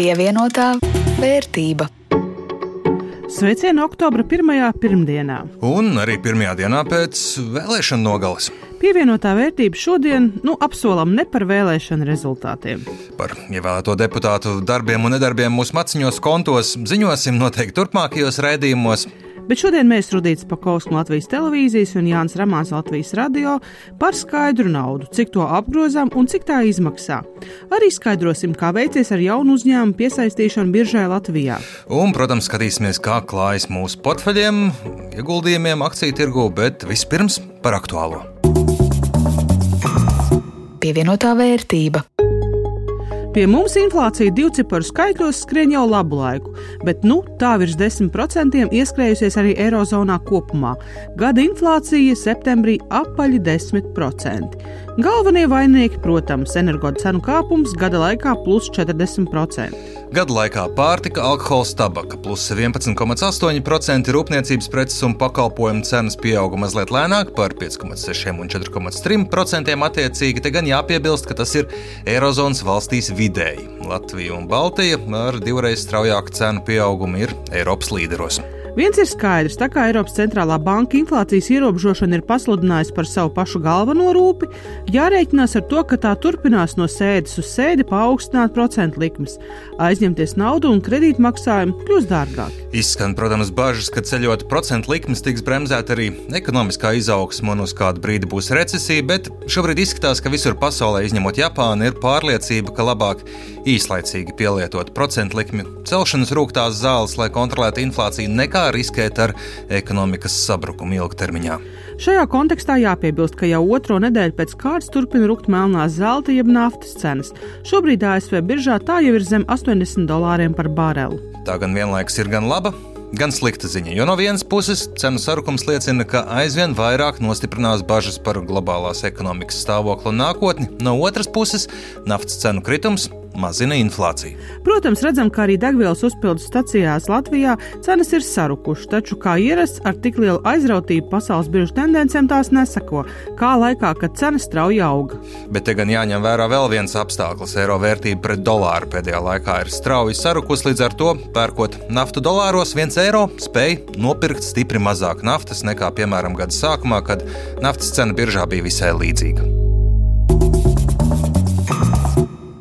Pievienotā vērtība. Sveicienu oktobra pirmajā pirmdienā. Un arī pirmajā dienā pēc vēlēšana nogales. Pievienotā vērtība šodien nu, apsolam ne par vēlēšanu rezultātiem. Par ievēlēto deputātu darbiem un nedarbiem mūsu maciņos kontos ziņosim noteikti turpmākajos raidījumos. Bet šodien mēs Rudīts Pakaus no Latvijas televīzijas un Jānis Ramāns Latvijas radio par skaidru naudu, cik to apgrozām un cik tā izmaksā. Arī skaidrosim, kā veicies ar jaunu uzņēmumu piesaistīšanu biržai Latvijā. Un, protams, skatīsimies, kā klājas mūsu portfeļiem, ieguldījumiem, akciju tirgu, bet vispirms par aktuālo. Pievienotā vērtība. Pie mums inflācija divu ciparu skaitļos skrien jau labu laiku, bet nu tā virs 10% ieskrējusies arī Eirozonā kopumā. Gada inflācija septembrī apaļi 10%. Galvenie vaininieki, protams, energotiskā cenu kāpums gada laikā plus 40%. Gada laikā pārtika, alkohols, tabaka plus 11,8%, rūpniecības preces un pakalpojumu cenas pieauga mazliet lēnāk par 5,6 un 4,3% attiecīgi. Te gan jāpiebilst, ka tas ir Eirozonas valstīs vidēji. Latvija un Baltija ar divreiz straujāku cenu pieaugumu ir Eiropas līderos. Viens ir skaidrs, tā kā Eiropas centrālā banka inflācijas ierobežošanu ir pasludinājusi par savu pašu galveno rūpi, jārēķinās ar to, ka tā turpinās no sēdes uz sēdi paaugstināt procentu likmes, aizņemties naudu un kredītmaksājumu kļūs dārgāk. Izskan, protams, bažas, ka ceļot procentu likmes tiks bremzēta arī ekonomiskā izaugsme un uz kādu brīdi būs recesija, bet šobrīd izskatās, ka visur pasaulē, izņemot Japānu, ir pārliecība, ka labāk īslaicīgi pielietot procentu likmju celšanas rūktās zāles, lai kontrolētu inflāciju, nekā riskēt ar ekonomikas sabrukumu ilgtermiņā. Šajā kontekstā jāpiebilst, ka jau otro nedēļu pēc kārtas turpina rukt melnās zelta jeb naftas cenas. Šobrīd ASV biržā tā jau ir zem 80 dolāriem par bareli. Tā gan vienlaikus ir gan laba, gan slikta ziņa. Jo no vienas puses cenu sarukums liecina, ka aizvien vairāk nostiprinās bažas par globālās ekonomikas stāvokli un nākotni, no otras puses naftas cenu kritums mazina inflāciju. Protams, redzam, ka arī degvielas uzpildes stacijās Latvijā cenas ir sarukušas, taču, kā ierasts, ar tik lielu aizrautību pasaules biržu tendencēm tās nesako, kā laikā, kad cenas strauji auga. Bet te gan jāņem vērā vēl viens apstākļus. Eiro vērtība pret dolāru pēdējā laikā ir strauji sarukusi, līdz ar to, pērkot naftu dolāros, viens eiro spēja nopirkt stipri mazāk naftas nekā, piemēram, gada sākumā, kad naftas cena biržā bija visai līdzīga.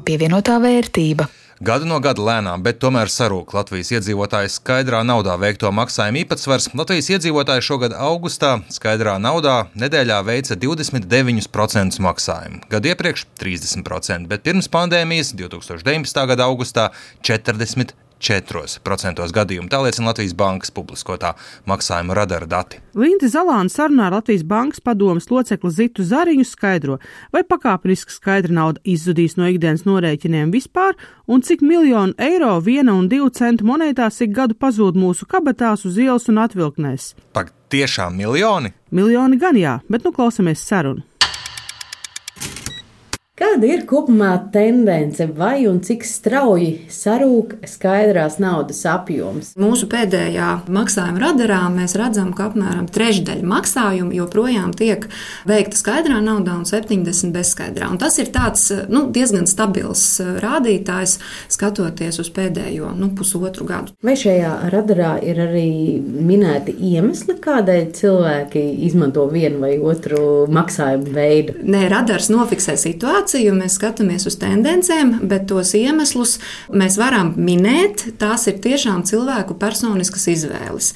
Pievienotā vērtība. Gadu no gada lēnām, bet tomēr sarūk Latvijas iedzīvotāju skaidrā naudā veikto maksājumu īpatsvars. Latvijas iedzīvotāji šogad augustā skaidrā naudā nedēļā veica 29% maksājumu, gadu iepriekš 30%, bet pirms pandēmijas 2019. gada augustā 40%. 4% gadījumu. Tā liecina Latvijas Bankas publiskotā maksājuma radara dati. Linda Zalāna sarunā ar Latvijas Bankas padomas locekli Zitu Zariņu skaidro, vai pakāpeniski skaidra nauda izzudīs no ikdienas norēķiniem vispār, un cik miljonu eiro viena un divu centu monētās ik gadu pazūd mūsu kabatās uz ielas un atvilknēs. Pak tiešām miljoni? Miljoni gan jā, bet nu klausamies sarunu. Kāda ir kopumā tendence vai un cik strauji sarūk skaidrās naudas apjoms? Mūsu pēdējā maksājuma radarā mēs redzam, ka apmēram trešdaļa maksājumu joprojām tiek veikta skaidrā naudā un 70 bezskaidrā. Un tas ir tāds, nu, diezgan stabils rādītājs, skatoties uz pēdējo nu, pusotru gadu. Vai šajā radarā ir arī minēti iemesli, kādēļ cilvēki izmanto vienu vai otru maksājumu veidu? Nē, radars nofiksē situāciju situāciju, mēs skatāmies uz tendencēm, bet tos iemeslus mēs varam minēt. Tās ir tiešām cilvēku personiskas izvēles.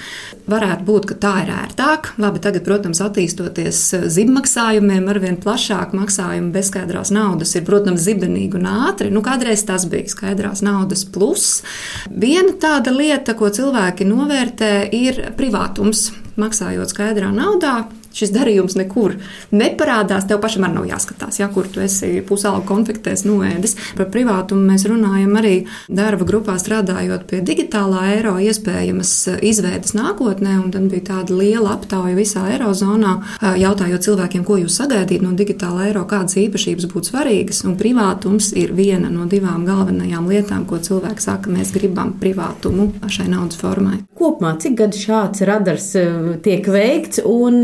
Varētu būt, ka tā ir ērtāk. Labi, tagad, protams, attīstoties zibmaksājumiem, arvien plašāk maksājumi bezskaidrās naudas ir, protams, zibenīgi un ātri. Nu, kādreiz tas bija skaidrās naudas plus. Viena tāda lieta, ko cilvēki novērtē, ir privātums. Maksājot skaidrā naudā, šis darījums nekur neparādās. Tev pašam arī nav jāskatās, ja, kur tu esi pusalgu konfliktēs noēdis. Par privātumu mēs runājam arī darba grupā strādājot pie digitālā eiro iespējamas izveidas nākotnē, un tad bija tāda liela aptauja visā eirozonā, jautājot cilvēkiem, ko jūs sagaidīt no digitālā eiro, kādas īpašības būtu svarīgas, un privātums ir viena no divām galvenajām lietām, ko cilvēki saka, mēs gribam privātumu šai naudas formai. Kopumā, cik gadu šāds radars tiek veikts un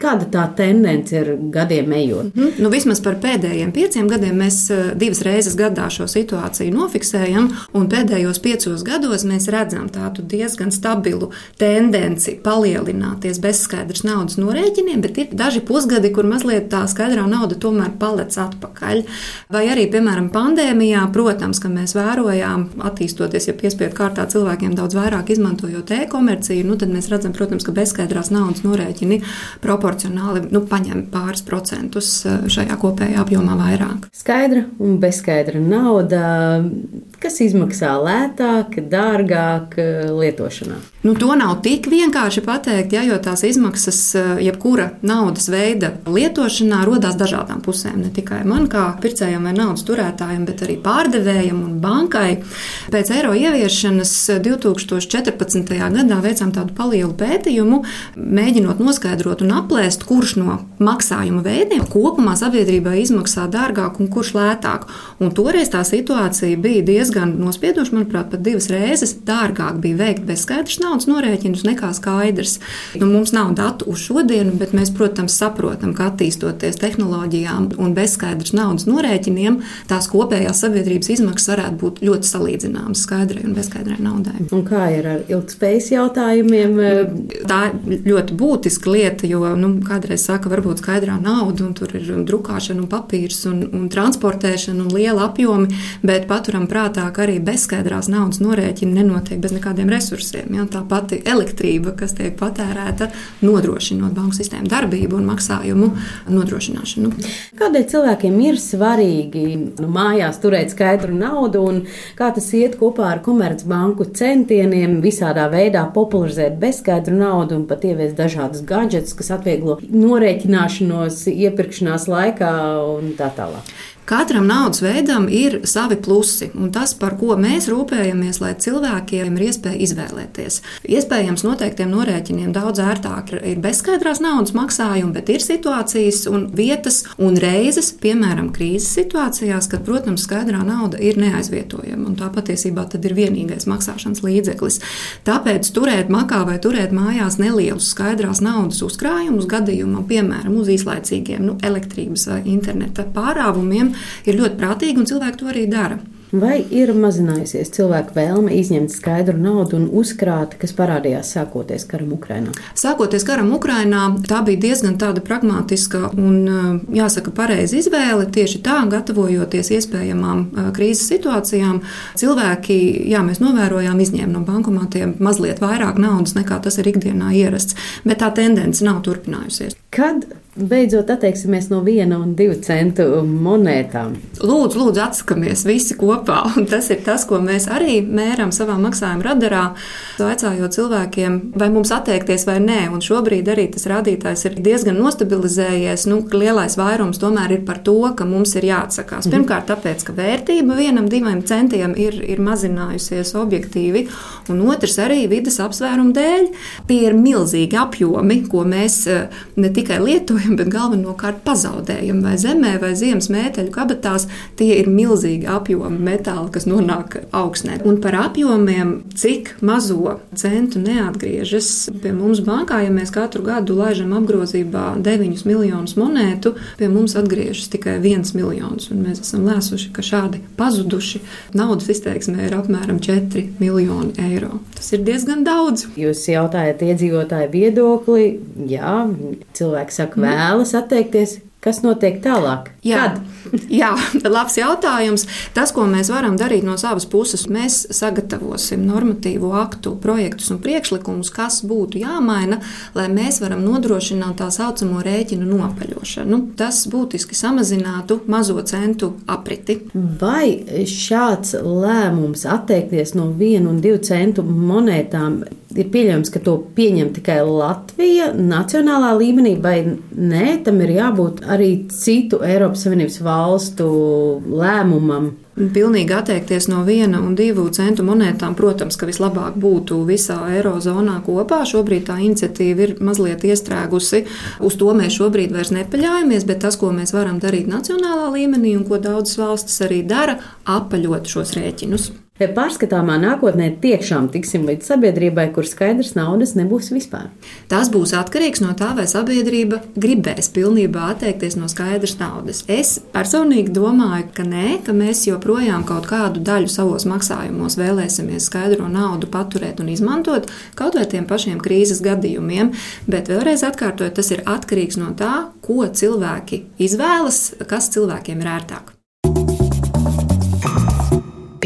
Kāda tā tendence ir gadiem ejot? Mm, nu, vismaz par pēdējiem pieciem gadiem mēs eh, divas reizes gadā šo situāciju nofiksējam, un pēdējos piecos gados mēs redzam tādu diezgan stabilu tendenci palielināties bezskaidras naudas norēķiniem, bet ir daži pusgadi, kur mazliet tā skaidrā nauda tomēr palec atpakaļ. Vai arī, piemēram, pandēmijā, protams, ka mēs vērojām, attīstoties, ja piespiedu kārtā cilvēkiem daudz vairāk izmantojot e-komerciju, nu, tad mēs redzam, protams, ka bezskaidrās naudas norēķini proporcionāli nu, paņem pāris procentus eh, šajā kopējā apjomā vairāk. Skaidra un bezskaidra nauda, kas izmaksā lētāk, dārgāk eh, lietošanā. Nu, to nav tik vienkārši pateikt, ja, jo tās izmaksas, eh, jebkura naudas veida lietošanā, rodas dažādām pusēm. Ne tikai man, kā pircējam vai naudas turētājam, bet arī pārdevējam un bankai. Pēc eiro ieviešanas 2014. gadā veicām tādu palielu pētījumu, mēģinot noskaidrot un aplēst, kurš no maksājuma veidiem kopumā sabiedrībai izmaksā dārgāk un kurš lētāk. Un toreiz tā situācija bija diezgan nospiedoša, manuprāt, pat divas reizes dārgāk bija veikt bez skaidrs naudas norēķinus nekā skaidrs. Nu, mums nav datu uz šodienu, bet mēs, protams, saprotam, ka attīstoties tehnoloģijām un bezskaidrs naudas norēķiniem, tās kopējās sabiedrības izmaksas varētu būt ļoti salīdzināmas skaidrai un bezskaidrai naudai. Un kā ir ar ilgspējas jautājumiem? Tā ir ļoti būtiska lieta, jo nu, kādreiz saka, varbūt skaidrā nauda, un tur ir drukāšana, un papīrs, un, un transportēšana, un liela apjomi, bet paturam prātā, ka arī bezskaidrās naudas norēķina nenotiek bez nekādiem resursiem. Ja? Tā pati elektrība, kas tiek patērēta, nodrošinot banku sistēmu darbību un maksājumu nodrošināšanu. Kādēļ cilvēkiem ir svarīgi nu, mājās turēt skaidru naudu, un kā tas iet kopā ar komercbanku centieniem visādā veidā popularizēt bezskaidru naudu un pat ieviest dažādus gadgetus, kas atvieglo norēķināšanos iepirkšanās laikā un tā tālāk? Katram naudas veidam ir savi plusi, un tas, par ko mēs rūpējamies, lai cilvēkiem ir iespēja izvēlēties. Iespējams, noteiktiem norēķiniem daudz ērtāk ir bezskaidrās naudas maksājumi, bet ir situācijas un vietas un reizes, piemēram, krīzes situācijās, kad, protams, skaidrā nauda ir neaizvietojama, un tā patiesībā ir vienīgais maksāšanas līdzeklis. Tāpēc turēt makā vai turēt mājās nelielus skaidrās naudas uzkrājumus gadījumam, piemēram, uz īslaicīgiem nu, elektrības vai interneta pārāvumiem, ir ļoti prātīgi, un cilvēki to arī dara. Vai ir mazinājusies cilvēku vēlme izņemt skaidru naudu un uzkrāt, kas parādījās sākoties karam Ukrajinā? Sākoties karam Ukrajinā, tā bija diezgan tāda pragmatiska un, jāsaka, pareiza izvēle. Tieši tā, gatavojoties iespējamām krīzes situācijām, cilvēki, jā, mēs novērojām, izņēma no bankomatiem mazliet vairāk naudas nekā tas ir ikdienā ierasts, bet tā tendence nav turpinājusies. Kad beidzot atteiksimies no viena un divu centu monētām. Lūdzu, lūdzu atsakamies visi kopā. Un tas ir tas, ko mēs arī mēram savā maksājuma radarā, vaicājot cilvēkiem, vai mums atteikties vai nē. Un šobrīd arī tas rādītājs ir diezgan nostabilizējies. Nu, lielais vairums tomēr ir par to, ka mums ir jāatsakās. Mhm. Pirmkārt, tāpēc, ka vērtība vienam, diviem centiem ir, ir mazinājusies objektīvi, un otrs arī vidas apsvērumu dēļ. Tie ir milzīgi apjomi, ko mēs eh, ne tikai lietojam, bet galvenokārt pazaudējam vai zemē, vai ziemas mēteļu kabatās. Tie ir milzīgi apjomi metāli, kas nonāk augsnē. Un par apjomiem, cik mazo centu neatgriežas pie mums bankā, ja mēs katru gadu laižam apgrozībā 9 miljonus monētu, pie mums atgriežas tikai 1 miljons. Un mēs esam lēsuši, ka šādi pazuduši naudas izteiksmē ir apmēram 4 miljoni eiro. Tas ir diezgan daudz. Jūs jautājat iedzīvotāju viedokli, jā, cilvēki saka, mm vēlas atteikties, kas notiek tālāk? Jā, jā, labs jautājums. Tas, ko mēs varam darīt no savas puses, mēs sagatavosim normatīvo aktu projektus un priekšlikumus, kas būtu jāmaina, lai mēs varam nodrošināt tā saucamo rēķinu nopaļošanu. Tas būtiski samazinātu mazo centu apriti. Vai šāds lēmums atteikties no vienu un divu centu monētām ir pieļaujams, ka to pieņem tikai Latvija nacionālā līmenī, vai nē, tam ir jābūt arī citu Eiropas Savienības valstu lēmumam? Pilnīgi atteikties no viena un divu centu monētām, protams, ka vislabāk būtu visā eirozonā kopā. Šobrīd tā iniciatīva ir mazliet iestrēgusi. Uz to mēs šobrīd vairs nepaļaujamies, bet tas, ko mēs varam darīt nacionālā līmenī un ko daudzas valstis arī dara, apaļot šos rēķinus. Pārskatāmā nākotnē tiešām tiksim līdz sabiedrībai, kur skaidrs naudas nebūs vispār. Tas būs atkarīgs no tā, vai sabiedrība gribēs pilnībā atteikties no skaidras naudas. Es personīgi domāju, ka nē, ka mēs joprojām kaut kādu daļu savos maksājumos vēlēsimies skaidro naudu paturēt un izmantot kaut vai tiem pašiem krīzes gadījumiem. Bet vēlreiz atkārtoju, tas ir atkarīgs no tā, ko cilvēki izvēlas, kas cilvēkiem ir ērtāk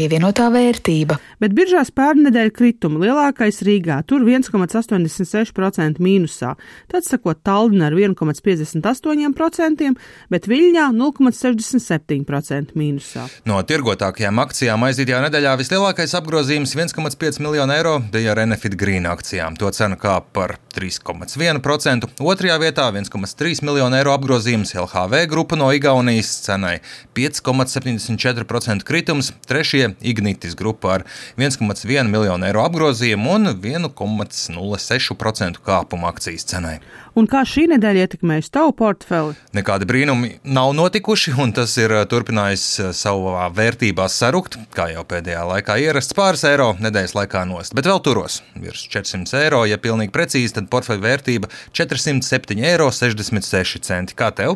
pievienotā vērtība. Bet biržās pērnedēļ kritumi lielākais Rīgā - tur 1,86% mīnusā, tad sakot Tallinā ar 1,58%, bet Viļņā 0,67% mīnusā. No tirgotākajām akcijām aizdītajā nedēļā vislielākais apgrozījums 1,5 miljonu eiro bija ar Enefit Green akcijām. To cena kāpa par 3,1%, otrajā vietā 1,3 miljonu eiro apgrozījums LHV grupa no Igaunijas cenai 5,74% kritums, trešie Ignitis grupa ar 1,1 miljonu eiro apgrozījumu un 1,06% kāpumu akcijas cenai. Un kā šī nedēļa ietekmēs tavu portfeli? Nekādi brīnumi nav notikuši, un tas ir turpinājis savā vērtībā sarukt, kā jau pēdējā laikā ierasts pāris eiro nedēļas laikā nost. Bet vēl turos virs 400 eiro, ja pilnīgi precīzi, tad portfeļa vērtība 407,66 eiro. Kā tev?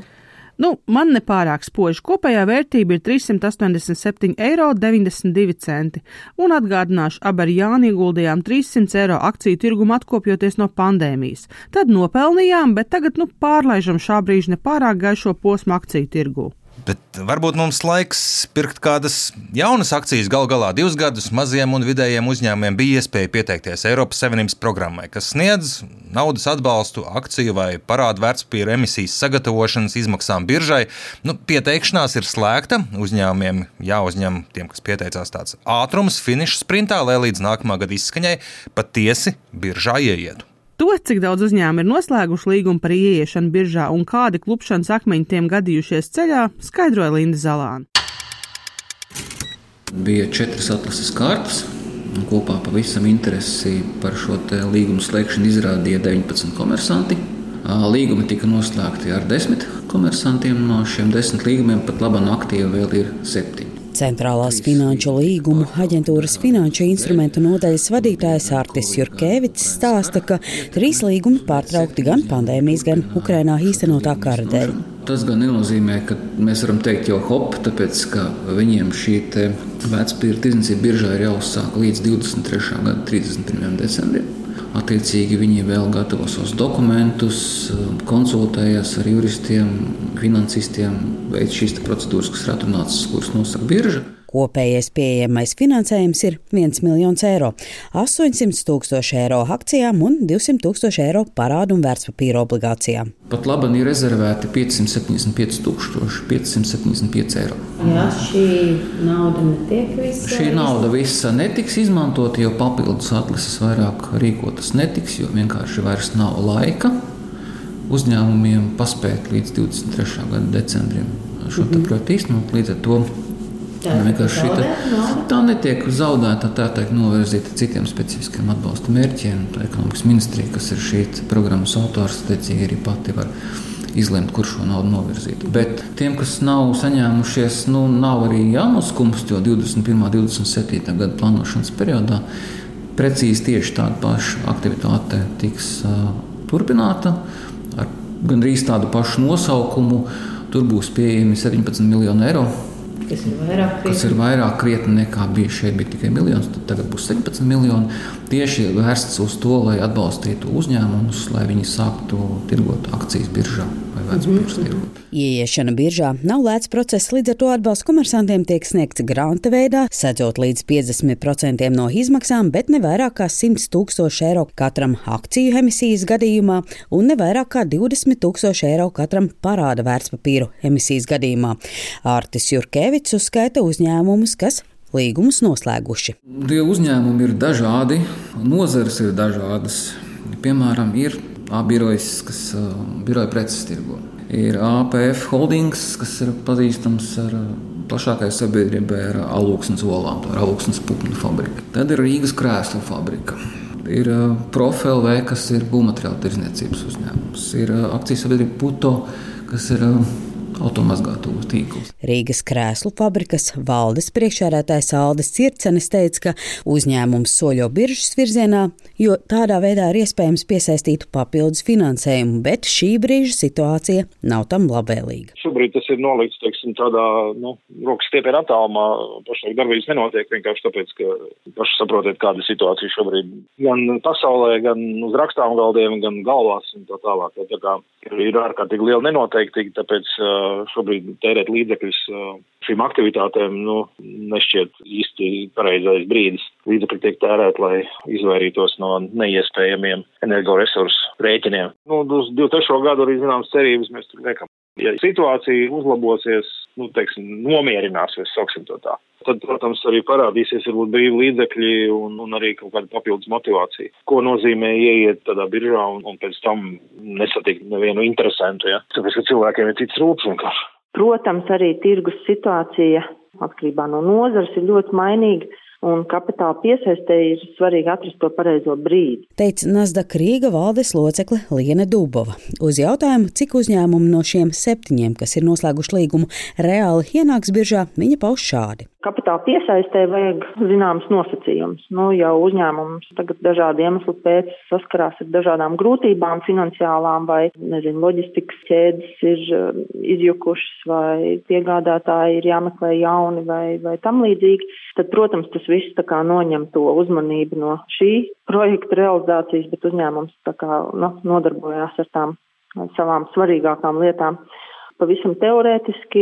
Nu, man nepārāk spoži. Kopējā vērtība ir 387,92 eiro, un atgādināšu, abi ar Jāni ieguldījām 300 eiro akciju tirgumu atkopjoties no pandēmijas. Tad nopelnījām, bet tagad nu, pārlaižam šā brīža nepārāk gaišo posmu akciju tirgu. Bet varbūt mums laiks pirkt kādas jaunas akcijas. Galu galā divus gadus maziem un vidējiem uzņēmumiem bija iespēja pieteikties Eiropas Savienības programmai, kas sniedz naudas atbalstu akciju vai parādu vērtspapīra emisijas sagatavošanas izmaksām biržai. Nu, pieteikšanās ir slēgta. Uzņēmumiem jāuzņem tiem, kas pieteicās tāds ātrums finiša sprintā, lai līdz nākamā gada izskaņai patiesi biržā ieietu. To, cik daudz uzņēmumu ir noslēguši līgumu par ieiešanu biržā un kādi klupšanas akmeņi tiem gadījušies ceļā, skaidroja Linda Zalāna. Bija četras atlases kārtas. Kopā pavisam interesi par šo līgumu slēgšanu izrādīja 19 komersanti. Līgumi tika noslēgti ar desmit komersantiem. No šiem desmit līgumiem pat laba aktīva vēl ir septiņi. Centrālās finanšu līgumu aģentūras finanšu instrumentu nodaļas vadītājs Artis Jurkēvits stāsta, ka trīs līgumi pārtraukti gan pandēmijas, gan Ukrainā īstenotā kara dēļ. Tas gan nenozīmē, ka mēs varam teikt jau hop, tāpēc ka viņiem šī vecpīra tirdzniecība biržā ir jāuzsāk līdz 23. gada 31. decembrim. Attiecīgi viņi vēl gatavo savus dokumentus, konsultējas ar juristiem, finansistiem, veids šīs procedūras, kas ir atrunātas, kuras nosaka birža. Kopējais pieejamais finansējums ir 1 miljons eiro, 800 tūkstoši eiro akcijām un 200 tūkstoši eiro parādu un vērtspapīra obligācijām. Pat labi ir rezervēti 575 tūkstoši 575 eiro. Jā, šī nauda netiek visa. Šī nauda visa netiks izmantota, jo papildus atlases vairāk rīkotas netiks, jo vienkārši vairs nav laika uzņēmumiem paspēt līdz 23. gada decembrim šo mm -hmm. projektu īstenot. Līdz ar to Vienkārši tā, tā netiek zaudēta, tā teikt, novirzīta citiem specifiskiem atbalsta mērķiem. Tā ekonomikas ministrija, kas ir šī programmas autors, attiecīgi arī pati var izlemt, kur šo naudu novirzīt. Bet tiem, kas nav saņēmušies, nu, nav arī jānoskumst, jo 21. un 27. gada plānošanas periodā precīzi tieši tāda paša aktivitāte tiks uh, turpināta ar gandrīz tādu pašu nosaukumu. Tur būs pieejami 17 miljoni eiro kas ir vairāk krietni, kas ir vairāk krietni nekā bija šeit, bija tikai miljons, tad tagad būs 17 miljoni. Tieši vērsts uz to, lai atbalstītu uzņēmumus, lai viņi sāktu tirgot akcijas biržā Ieiešana biržā nav lēts process, līdz ar to atbalsts komersantiem tiek sniegts grāmata veidā, sedzot līdz 50% no izmaksām, bet ne vairāk kā 100 tūkstoši eiro katram akciju emisijas gadījumā un ne vairāk kā 20 tūkstoši eiro katram parāda vērtspapīru emisijas gadījumā. Ārtis Jurkevits uzskaita uzņēmumus, kas līgumus noslēguši. Tie uzņēmumi ir dažādi, nozares ir dažādas. Piemēram, ir A-birojas, kas uh, biroja preces tirgo. Ir APF holdings, kas ir pazīstams ar plašākai sabiedrībai ar alūksnes olām, tā ir alūksnes pupnu fabrika. Tad ir Rīgas krēslu fabrika. Ir Profilv, kas ir būvmateriāla tirzniecības uzņēmums. Ir akcijas sabiedrība Puto, kas ir automazgātuvu tīklus. Rīgas krēslu fabrikas valdes priekšsēdētājs Aldis Circenis teica, ka uzņēmums soļo biržas virzienā, jo tādā veidā ir iespējams piesaistīt papildus finansējumu, bet šī brīža situācija nav tam labvēlīga. Šobrīd tas ir nolikts, teiksim, tādā, nu, rokas stiepienā attālumā. Pašlaik darbības nenotiek vienkārši tāpēc, ka paši saprotiet, kāda ir situācija šobrīd gan pasaulē, gan uz rakstām galdiem, gan galvās un tā tālāk. Tā kā ir ārkārtīgi liela nenoteiktība, tāpēc šobrīd tērēt līdzekļus šīm aktivitātēm nu, nešķiet īsti pareizais brīdis. Līdzekļi tiek tērēt, lai izvairītos no neiespējamiem energoresursu rēķiniem. Nu, uz 23. gadu arī zināmas cerības mēs tur liekam. Ja situācija uzlabosies, nu, teiksim, nomierināsies, sauksim to tā, tad, protams, arī parādīsies varbūt brīvi līdzekļi un, un arī kaut kāda papildus motivācija. Ko nozīmē ieiet tādā biržā un, un pēc tam nesatikt nevienu interesantu, ja? Tāpēc, ka cilvēkiem ir cits rūps vienkārši. Protams, arī tirgus situācija atkarībā no nozares ir ļoti mainīga un kapitāla piesaistē ir svarīgi atrast to pareizo brīdi. Teica Nasdaq Rīga valdes locekle Liene Dubova. Uz jautājumu, cik uzņēmumu no šiem septiņiem, kas ir noslēguši līgumu, reāli ienāks biržā, viņa pauž šādi. Kapitāla piesaistē vajag zināmas nosacījumus. Nu, jau uzņēmums tagad dažādu iemeslu pēc saskarās ar dažādām grūtībām finansiālām vai, nezinu, loģistikas ķēdes ir um, izjukušas vai piegādātāji ir jāmeklē jauni vai, vai tam līdzīgi. Tad, protams, tas viss tā kā noņem to uzmanību no šī projekta realizācijas, bet uzņēmums tā kā nu, nodarbojās ar tām savām svarīgākām lietām. Pavisam teorētiski,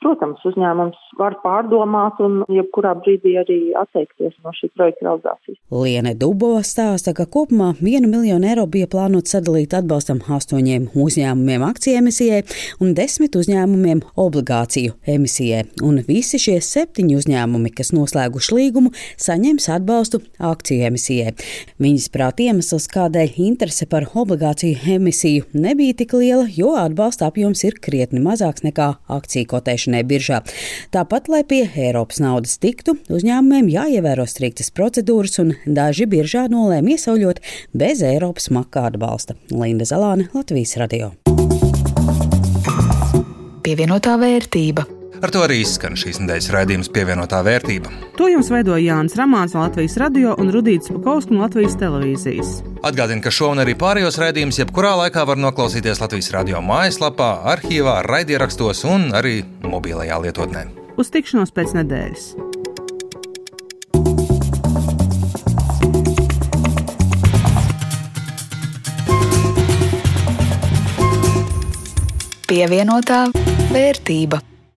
protams, uzņēmums var pārdomāt un jebkurā brīdī arī atteikties no šī projekta realizācijas. Liene Dubova stāsta, ka kopumā vienu miljonu eiro bija plānot sadalīt atbalstam astoņiem uzņēmumiem akciju emisijai un desmit uzņēmumiem obligāciju emisijai. Un visi šie septiņi uzņēmumi, kas noslēguši līgumu, saņems atbalstu akciju emisijai. Viņas prāt iemesls, kādēļ interese par obligāciju emisiju nebija tik liela, jo atbalsta apjoms ir krietni krietni mazāks nekā akciju kotēšanai biržā. Tāpat, lai pie Eiropas naudas tiktu, uzņēmumiem jāievēro striktas procedūras, un daži biržā nolēma iesauļot bez Eiropas makā atbalsta. Linda Zalāne, Latvijas radio. Pievienotā vērtība. Ar to arī izskan šīs nedēļas raidījums pievienotā vērtība. To jums veidoja Jānis Ramāns no Latvijas radio un Rudīts Pakausks no Latvijas televīzijas. Atgādinu, ka šo un arī pārējos raidījumus jebkurā laikā var noklausīties Latvijas radio mājaslapā, arhīvā, raidierakstos un arī mobilajā lietotnē. Uz tikšanos pēc nedēļas! Pievienotā vērtība.